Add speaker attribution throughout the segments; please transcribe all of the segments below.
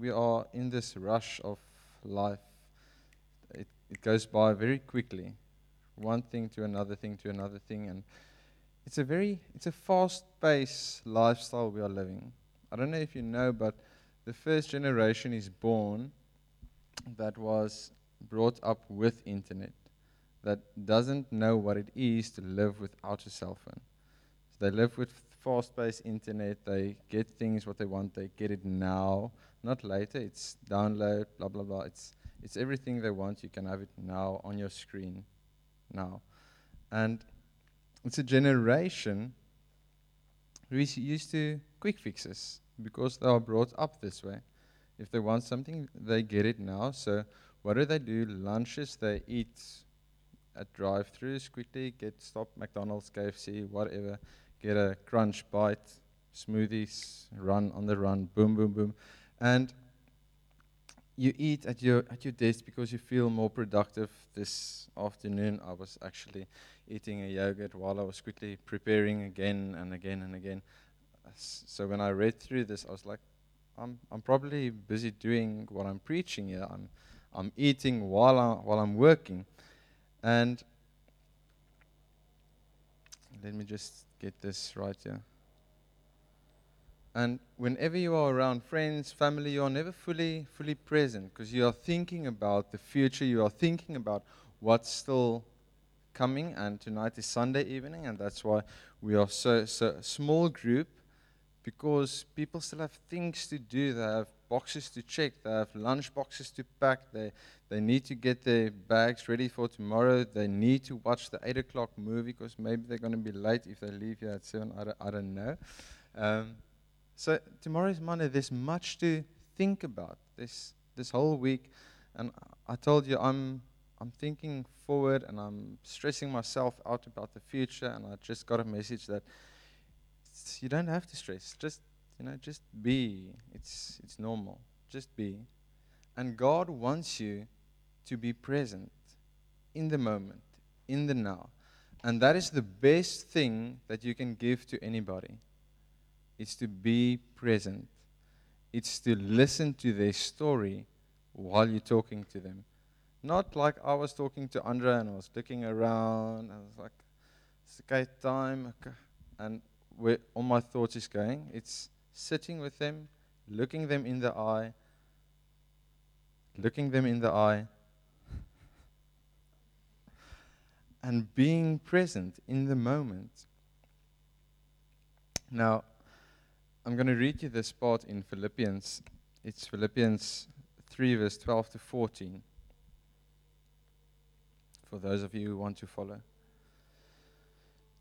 Speaker 1: we are in this rush of life. It, it goes by very quickly, one thing to another thing to another thing, and it's a very it's a fast-paced lifestyle we are living. I don't know if you know, but the first generation is born that was brought up with internet, that doesn't know what it is to live without a cell phone. So they live with fast-paced internet. They get things what they want. They get it now, not later. It's download, blah blah blah. It's it's everything they want. You can have it now on your screen, now, and it's a generation who is used to quick fixes because they are brought up this way. If they want something, they get it now. So what do they do? Lunches, they eat at drive-throughs quickly, get stop McDonald's, KFC, whatever, get a crunch bite, smoothies, run on the run, boom, boom, boom, and you eat at your at your desk because you feel more productive. This afternoon, I was actually eating a yogurt while I was quickly preparing again and again and again. So when I read through this, I was like, I'm I'm probably busy doing what I'm preaching here. I'm I'm eating while I while I'm working, and let me just get this right here. And whenever you are around friends, family, you are never fully, fully present because you are thinking about the future. You are thinking about what's still coming. And tonight is Sunday evening, and that's why we are so, so small group because people still have things to do. They have boxes to check. They have lunch boxes to pack. They they need to get their bags ready for tomorrow. They need to watch the eight o'clock movie because maybe they're going to be late if they leave here at seven. I don't, I don't know. Um, so tomorrow is Monday. There's much to think about this this whole week, and I told you I'm I'm thinking forward and I'm stressing myself out about the future. And I just got a message that you don't have to stress. Just you know, just be. It's it's normal. Just be, and God wants you to be present in the moment, in the now, and that is the best thing that you can give to anybody. It's to be present. It's to listen to their story while you're talking to them. Not like I was talking to Andrea and I was looking around. I was like, it's okay time. Okay. And where all my thoughts is going, it's sitting with them, looking them in the eye, looking them in the eye, and being present in the moment. Now, I'm going to read you this part in Philippians. It's Philippians 3, verse 12 to 14. For those of you who want to follow.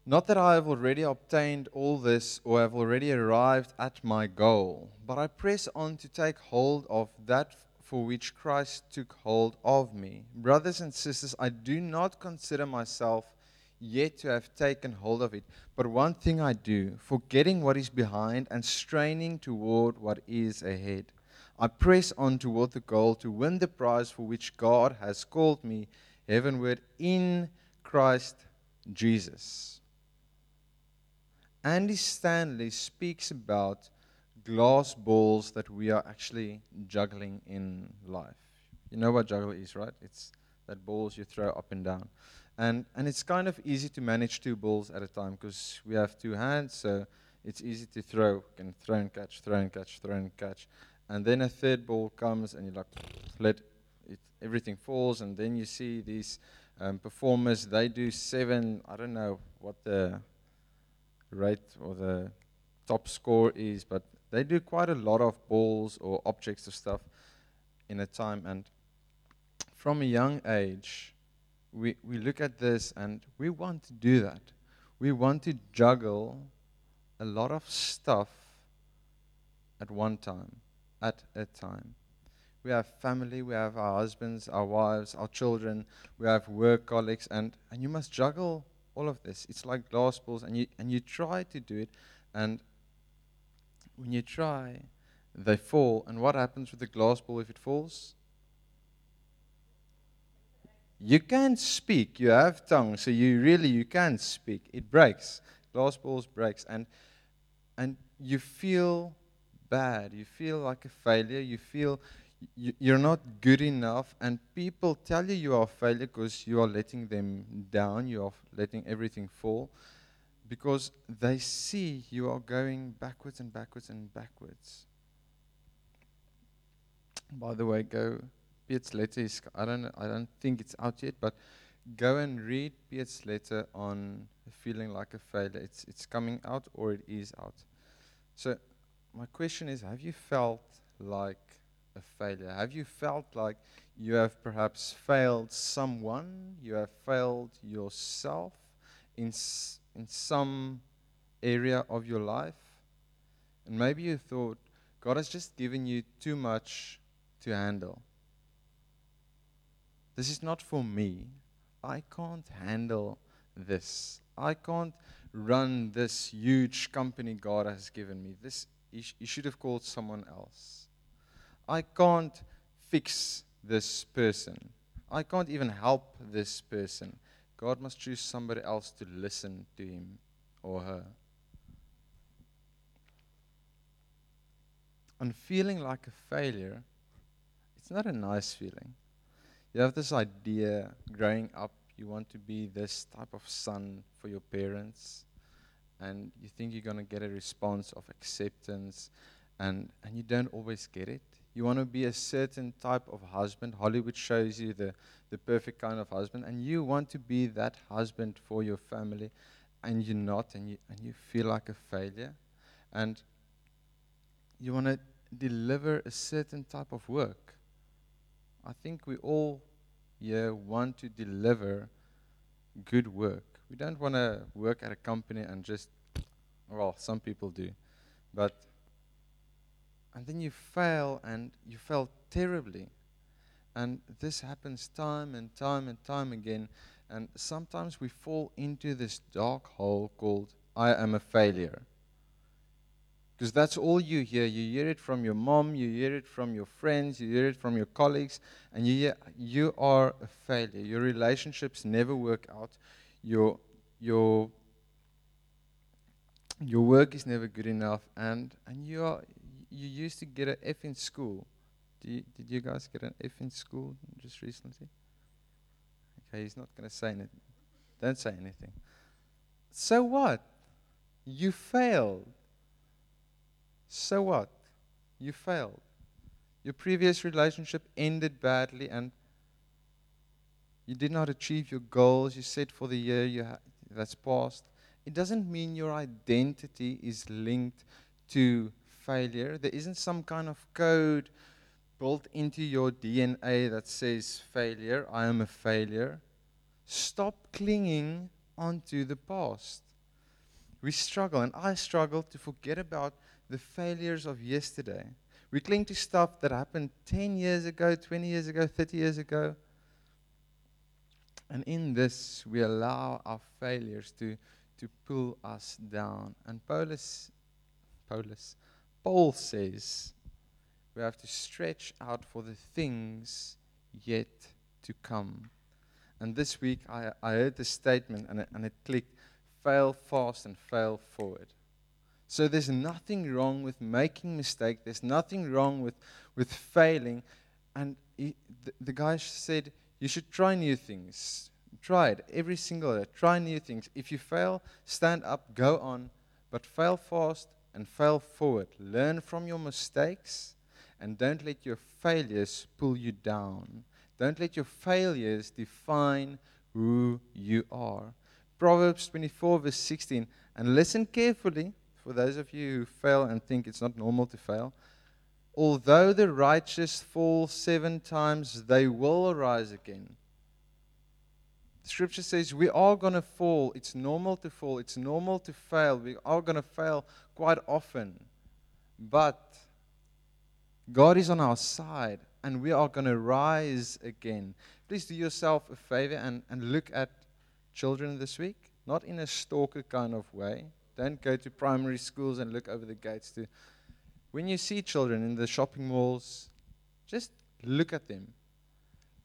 Speaker 1: Not that I have already obtained all this or have already arrived at my goal, but I press on to take hold of that for which Christ took hold of me. Brothers and sisters, I do not consider myself yet to have taken hold of it. But one thing I do, forgetting what is behind and straining toward what is ahead. I press on toward the goal to win the prize for which God has called me heavenward in Christ Jesus. Andy Stanley speaks about glass balls that we are actually juggling in life. You know what juggle is, right? It's that balls you throw up and down. And, and it's kind of easy to manage two balls at a time because we have two hands, so it's easy to throw. Can throw and catch, throw and catch, throw and catch. And then a third ball comes and you like let it, everything falls, and then you see these um, performers. They do seven. I don't know what the rate or the top score is, but they do quite a lot of balls or objects or stuff in a time. And from a young age, we, we look at this and we want to do that. We want to juggle a lot of stuff at one time, at a time. We have family, we have our husbands, our wives, our children, we have work colleagues, and, and you must juggle all of this. It's like glass balls, and you, and you try to do it, and when you try, they fall. And what happens with the glass ball if it falls? you can't speak. You have tongue, so you really you can't speak. It breaks. Glass balls breaks, and and you feel bad. You feel like a failure. You feel you're not good enough. And people tell you you are a failure because you are letting them down. You are letting everything fall. Because they see you are going backwards and backwards and backwards. By the way, go. Piet's letter is. I don't. I don't think it's out yet, but go and read Piet's letter on feeling like a failure. It's it's coming out or it is out. So my question is have you felt like a failure? Have you felt like you have perhaps failed someone? You have failed yourself in s- in some area of your life? And maybe you thought God has just given you too much to handle. This is not for me. I can't handle this. I can't run this huge company God has given me. This you, sh- you should have called someone else. I can't fix this person. I can't even help this person. God must choose somebody else to listen to him or her. And feeling like a failure, it's not a nice feeling. You have this idea growing up, you want to be this type of son for your parents, and you think you're going to get a response of acceptance, and, and you don't always get it. You want to be a certain type of husband. Hollywood shows you the, the perfect kind of husband, and you want to be that husband for your family, and you're not, and you, and you feel like a failure. And you want to deliver a certain type of work. I think we all here want to deliver good work. We don't want to work at a company and just, well, some people do, but, and then you fail and you fail terribly. And this happens time and time and time again. And sometimes we fall into this dark hole called, I am a failure. Because that's all you hear. You hear it from your mom, you hear it from your friends, you hear it from your colleagues, and you hear you are a failure. Your relationships never work out. Your your your work is never good enough, and and you are you used to get an F in school. Do you, did you guys get an F in school just recently? Okay, he's not going to say anything. Don't say anything. So what? You failed. So what? You failed. Your previous relationship ended badly and you did not achieve your goals you set for the year you ha- that's passed. It doesn't mean your identity is linked to failure. There isn't some kind of code built into your DNA that says failure, I am a failure. Stop clinging onto the past. We struggle, and I struggle to forget about the failures of yesterday. We cling to stuff that happened 10 years ago, 20 years ago, 30 years ago. And in this, we allow our failures to, to pull us down. And Paulus, Paulus, Paul says we have to stretch out for the things yet to come. And this week, I, I heard this statement and it, and it clicked fail fast and fail forward. So there's nothing wrong with making mistake. There's nothing wrong with, with failing. And he, the, the guy said, you should try new things. Try it every single day. Try new things. If you fail, stand up, go on, but fail fast and fail forward. Learn from your mistakes and don't let your failures pull you down. Don't let your failures define who you are. Proverbs 24, verse 16. And listen carefully for those of you who fail and think it's not normal to fail. Although the righteous fall seven times, they will arise again. Scripture says we are going to fall. It's normal to fall. It's normal to fail. We are going to fail quite often. But God is on our side and we are going to rise again. Please do yourself a favor and, and look at children this week. Not in a stalker kind of way. Don't go to primary schools and look over the gates to. When you see children in the shopping malls, just look at them.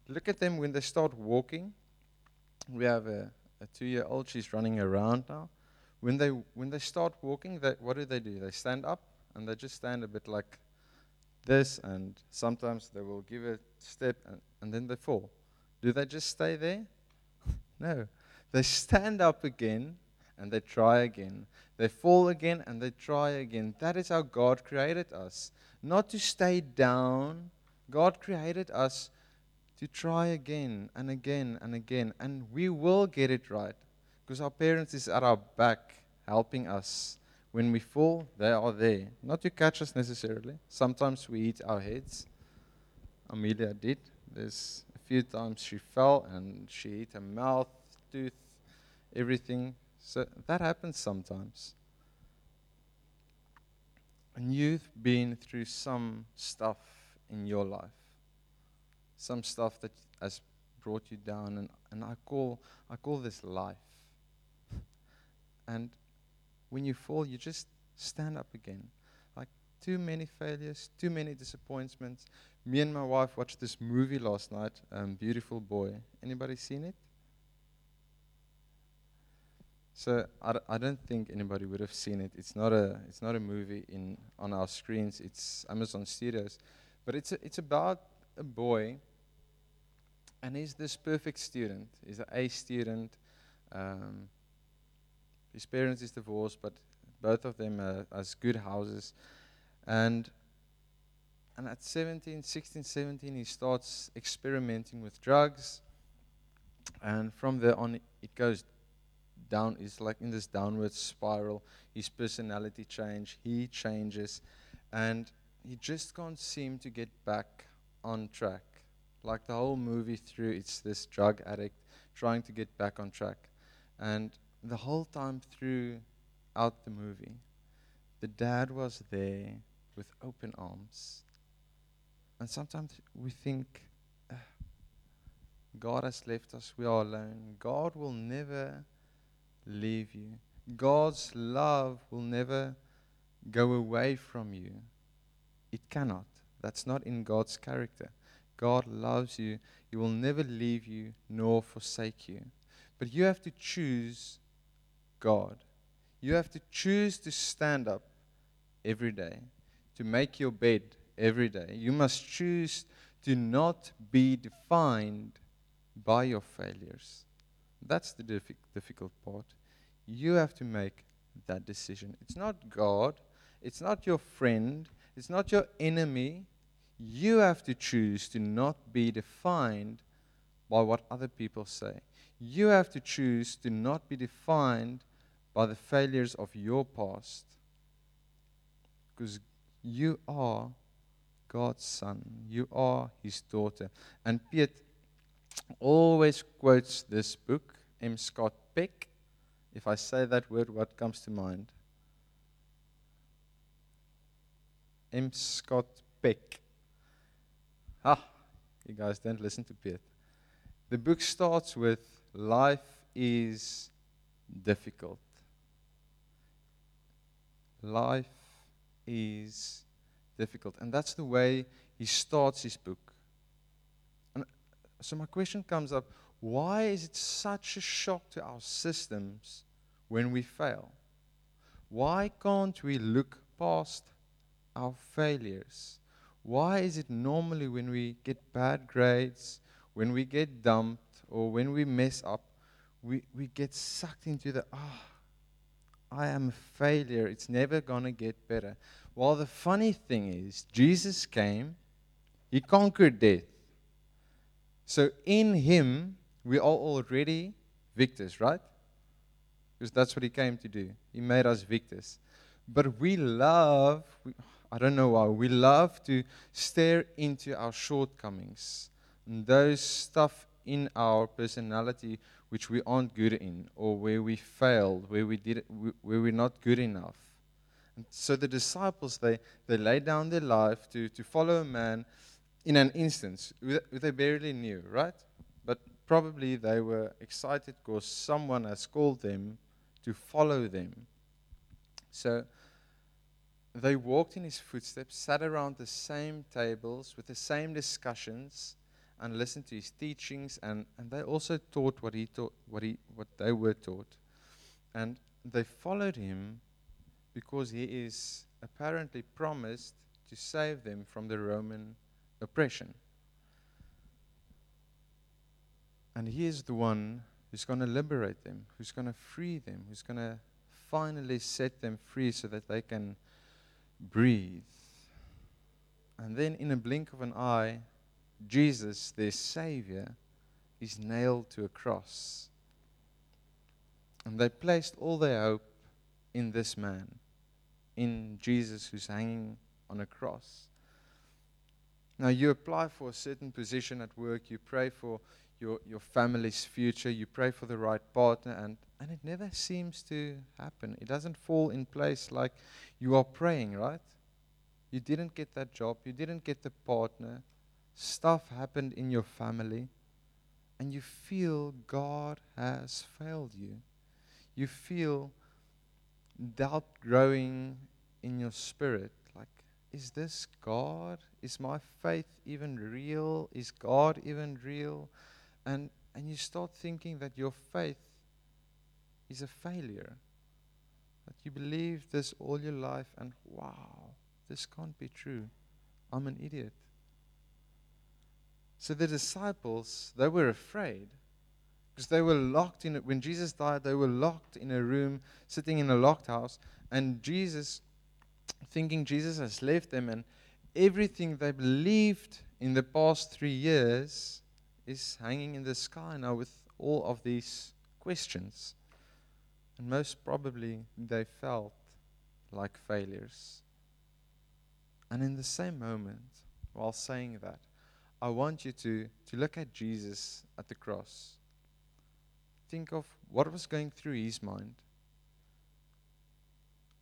Speaker 1: Look at them when they start walking. We have a, a two year old, she's running around now. When they, when they start walking, they, what do they do? They stand up and they just stand a bit like this, and sometimes they will give a step and, and then they fall. Do they just stay there? no. They stand up again and they try again. They fall again and they try again. That is how God created us. Not to stay down. God created us to try again and again and again. And we will get it right because our parents is at our back helping us. When we fall, they are there. Not to catch us necessarily. Sometimes we hit our heads. Amelia did. There's a few times she fell and she hit her mouth, tooth, everything. So that happens sometimes. And you've been through some stuff in your life, some stuff that has brought you down, and, and I call I call this life. And when you fall, you just stand up again. Like too many failures, too many disappointments. Me and my wife watched this movie last night, um, Beautiful Boy. Anybody seen it? So I d- I don't think anybody would have seen it. It's not a it's not a movie in on our screens. It's Amazon Studios, but it's a, it's about a boy. And he's this perfect student. He's an A student. Um, his parents is divorced, but both of them are, has good houses, and and at 17, 16, 17, he starts experimenting with drugs, and from there on, it goes down It's like in this downward spiral. His personality change, he changes, and he just can't seem to get back on track. Like the whole movie through, it's this drug addict trying to get back on track, and the whole time throughout the movie, the dad was there with open arms. And sometimes we think, uh, God has left us, we are alone. God will never leave you. God's love will never go away from you. It cannot. That's not in God's character. God loves you. He will never leave you nor forsake you. But you have to choose God. You have to choose to stand up every day, to make your bed every day. You must choose to not be defined by your failures. That's the difficult part. You have to make that decision. It's not God, it's not your friend, it's not your enemy. You have to choose to not be defined by what other people say. You have to choose to not be defined by the failures of your past. Because you are God's son, you are his daughter. And Piet always quotes this book, M. Scott Peck. If I say that word, what comes to mind? M. Scott Peck. Ah, you guys don't listen to Piet. The book starts with Life is difficult life is difficult. And that's the way he starts his book. And so my question comes up why is it such a shock to our systems when we fail? Why can't we look past our failures? Why is it normally when we get bad grades, when we get dumped, or when we mess up, we, we get sucked into the, ah, oh, I am a failure. It's never going to get better. Well, the funny thing is, Jesus came, He conquered death. So in Him, we are already victors, right? Because that's what He came to do. He made us victors. But we love, we, I don't know why, we love to stare into our shortcomings. And those stuff in our personality which we aren't good in, or where we failed, where we did where we're not good enough. And so the disciples they they laid down their life to to follow a man in an instance they barely knew, right? But probably they were excited because someone has called them to follow them. So they walked in his footsteps, sat around the same tables with the same discussions and listened to his teachings, and, and they also taught what he taught, what he what they were taught, and they followed him because he is apparently promised to save them from the Roman oppression. And he is the one who's going to liberate them, who's going to free them, who's going to finally set them free so that they can breathe. And then, in a blink of an eye, Jesus, their Savior, is nailed to a cross. And they placed all their hope in this man, in Jesus who's hanging on a cross. Now, you apply for a certain position at work, you pray for your, your family's future, you pray for the right partner, and, and it never seems to happen. It doesn't fall in place like you are praying, right? You didn't get that job, you didn't get the partner, stuff happened in your family, and you feel God has failed you. You feel doubt growing in your spirit like, is this God? Is my faith even real? Is God even real? And, and you start thinking that your faith is a failure. That you believe this all your life and wow, this can't be true. I'm an idiot. So the disciples, they were afraid because they were locked in it. When Jesus died, they were locked in a room, sitting in a locked house, and Jesus, thinking Jesus has left them, and everything they believed in the past three years is hanging in the sky now with all of these questions. And most probably they felt like failures. And in the same moment, while saying that, I want you to, to look at Jesus at the cross. Think of what was going through his mind.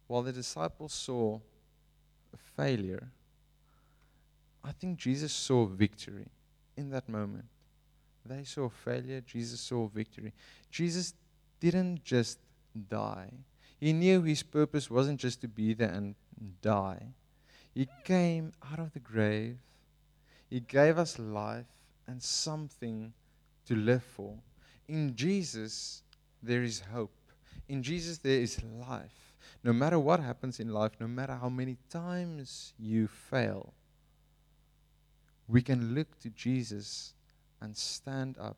Speaker 1: While the disciples saw a failure, I think Jesus saw victory in that moment. They saw failure, Jesus saw victory. Jesus didn't just die. He knew his purpose wasn't just to be there and die. He came out of the grave. He gave us life and something to live for. In Jesus, there is hope. In Jesus, there is life. No matter what happens in life, no matter how many times you fail, we can look to Jesus and stand up.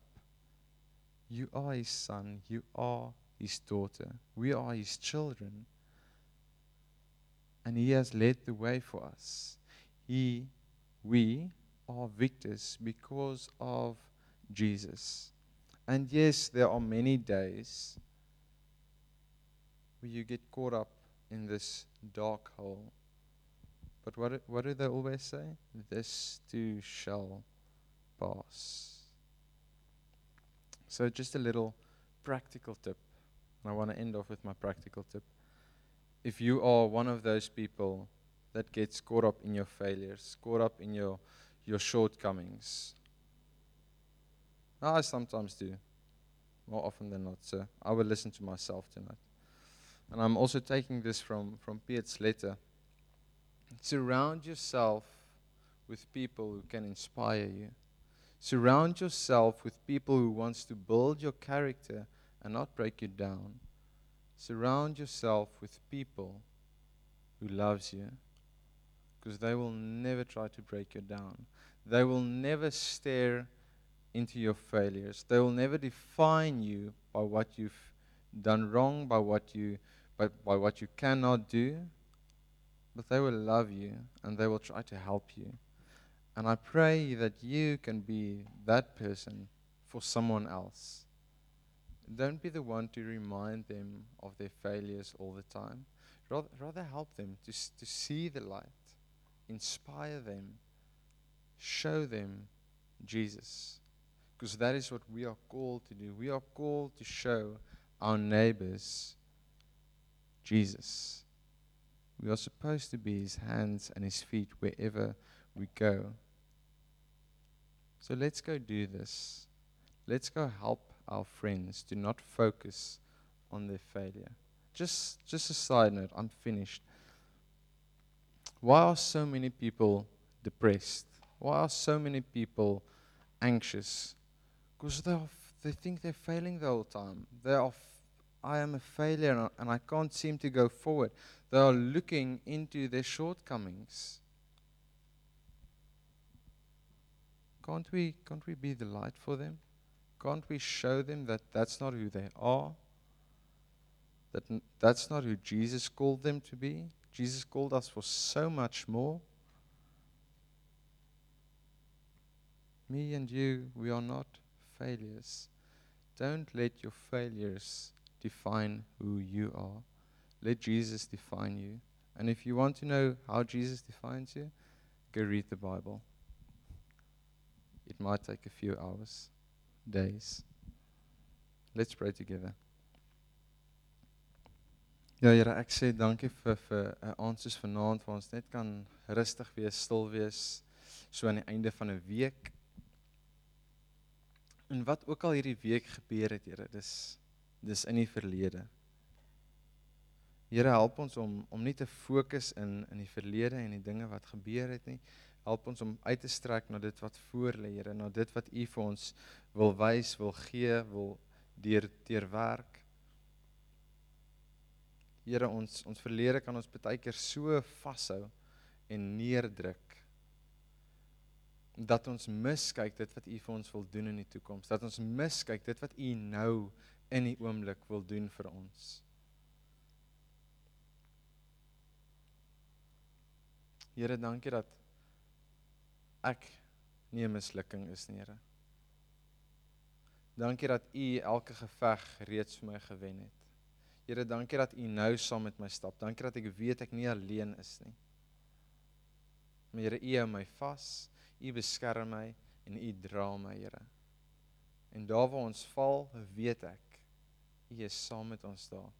Speaker 1: You are his son, you are his daughter, we are his children. And he has led the way for us. He, we are victors because of Jesus. And yes, there are many days where you get caught up in this dark hole. But what, what do they always say? This too shall pass. So, just a little practical tip. And I want to end off with my practical tip. If you are one of those people that gets caught up in your failures, caught up in your, your shortcomings, I sometimes do, more often than not. So I will listen to myself tonight. And I'm also taking this from, from Piet's letter. Surround yourself with people who can inspire you. Surround yourself with people who wants to build your character and not break you down. Surround yourself with people who loves you because they will never try to break you down. They will never stare into your failures. They will never define you by what you've done wrong, by what you by, by what you cannot do. But they will love you and they will try to help you. And I pray that you can be that person for someone else. Don't be the one to remind them of their failures all the time. Rather, rather help them to, to see the light, inspire them, show them Jesus. Because that is what we are called to do. We are called to show our neighbors Jesus. We are supposed to be his hands and his feet wherever we go. So let's go do this. Let's go help our friends to not focus on their failure. Just, just a side note, I'm finished. Why are so many people depressed? Why are so many people anxious? Because they, they think they're failing the whole time. They are f- I am a failure and I can't seem to go forward. They are looking into their shortcomings. Can't we, can't we be the light for them? Can't we show them that that's not who they are? That that's not who Jesus called them to be? Jesus called us for so much more. Me and you, we are not failures. Don't let your failures define who you are. Let Jesus define you. And if you want to know how Jesus defines you, go read the Bible. It might take a few hours, days. Let's pray together. Ja Here, ek sê dankie vir vir 'n uh, aand soos vanaand waar ons net kan rustig wees, stil wees so aan die einde van 'n week. En wat ook al hierdie week gebeur het, Here, dis dis in die verlede. Here, help ons om om nie te fokus in in die verlede en die dinge wat gebeur het nie. Help ons om uit te strek na dit wat voor lê, Here, na dit wat U vir ons wil wys, wil gee, wil deur deur werk. Here ons ons verlede kan ons baie keer so vashou en neerdruk dat ons miskyk dit wat U vir ons wil doen in die toekoms dat ons miskyk dit wat U nou in die oomblik wil doen vir ons Here dankie dat ek nie 'n mislukking is nie Here Dankie dat U elke geveg reeds vir my gewen het Here, dankie dat U nou saam met my stap. Dankie dat ek weet ek nie alleen is nie. Maar Here, U hou my vas. U beskerm my en U dra my, Here. En daar waar ons val, weet ek U is saam met ons daar.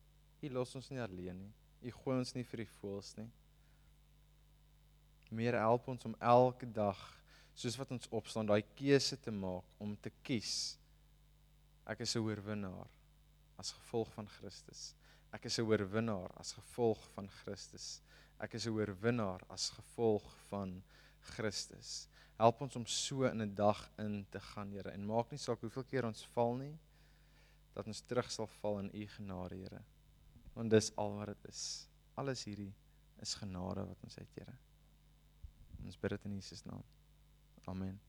Speaker 1: U los ons nie alleen nie. U gooi ons nie vir die voëls nie. Meer help ons om elke dag soos wat ons opstaan daai keuse te maak om te kies. Ek is 'n oorwinnaar as gevolg van Christus. Ek is 'n oorwinnaar as gevolg van Christus. Ek is 'n oorwinnaar as gevolg van Christus. Help ons om so in 'n dag in te gaan, Here, en maak nie saak hoeveel keer ons val nie, dat ons terug sal val in U genade, Here. Want dis al wat dit is. Alles hierdie is genade wat ons het, Here. Ons bid dit in Jesus naam. Amen.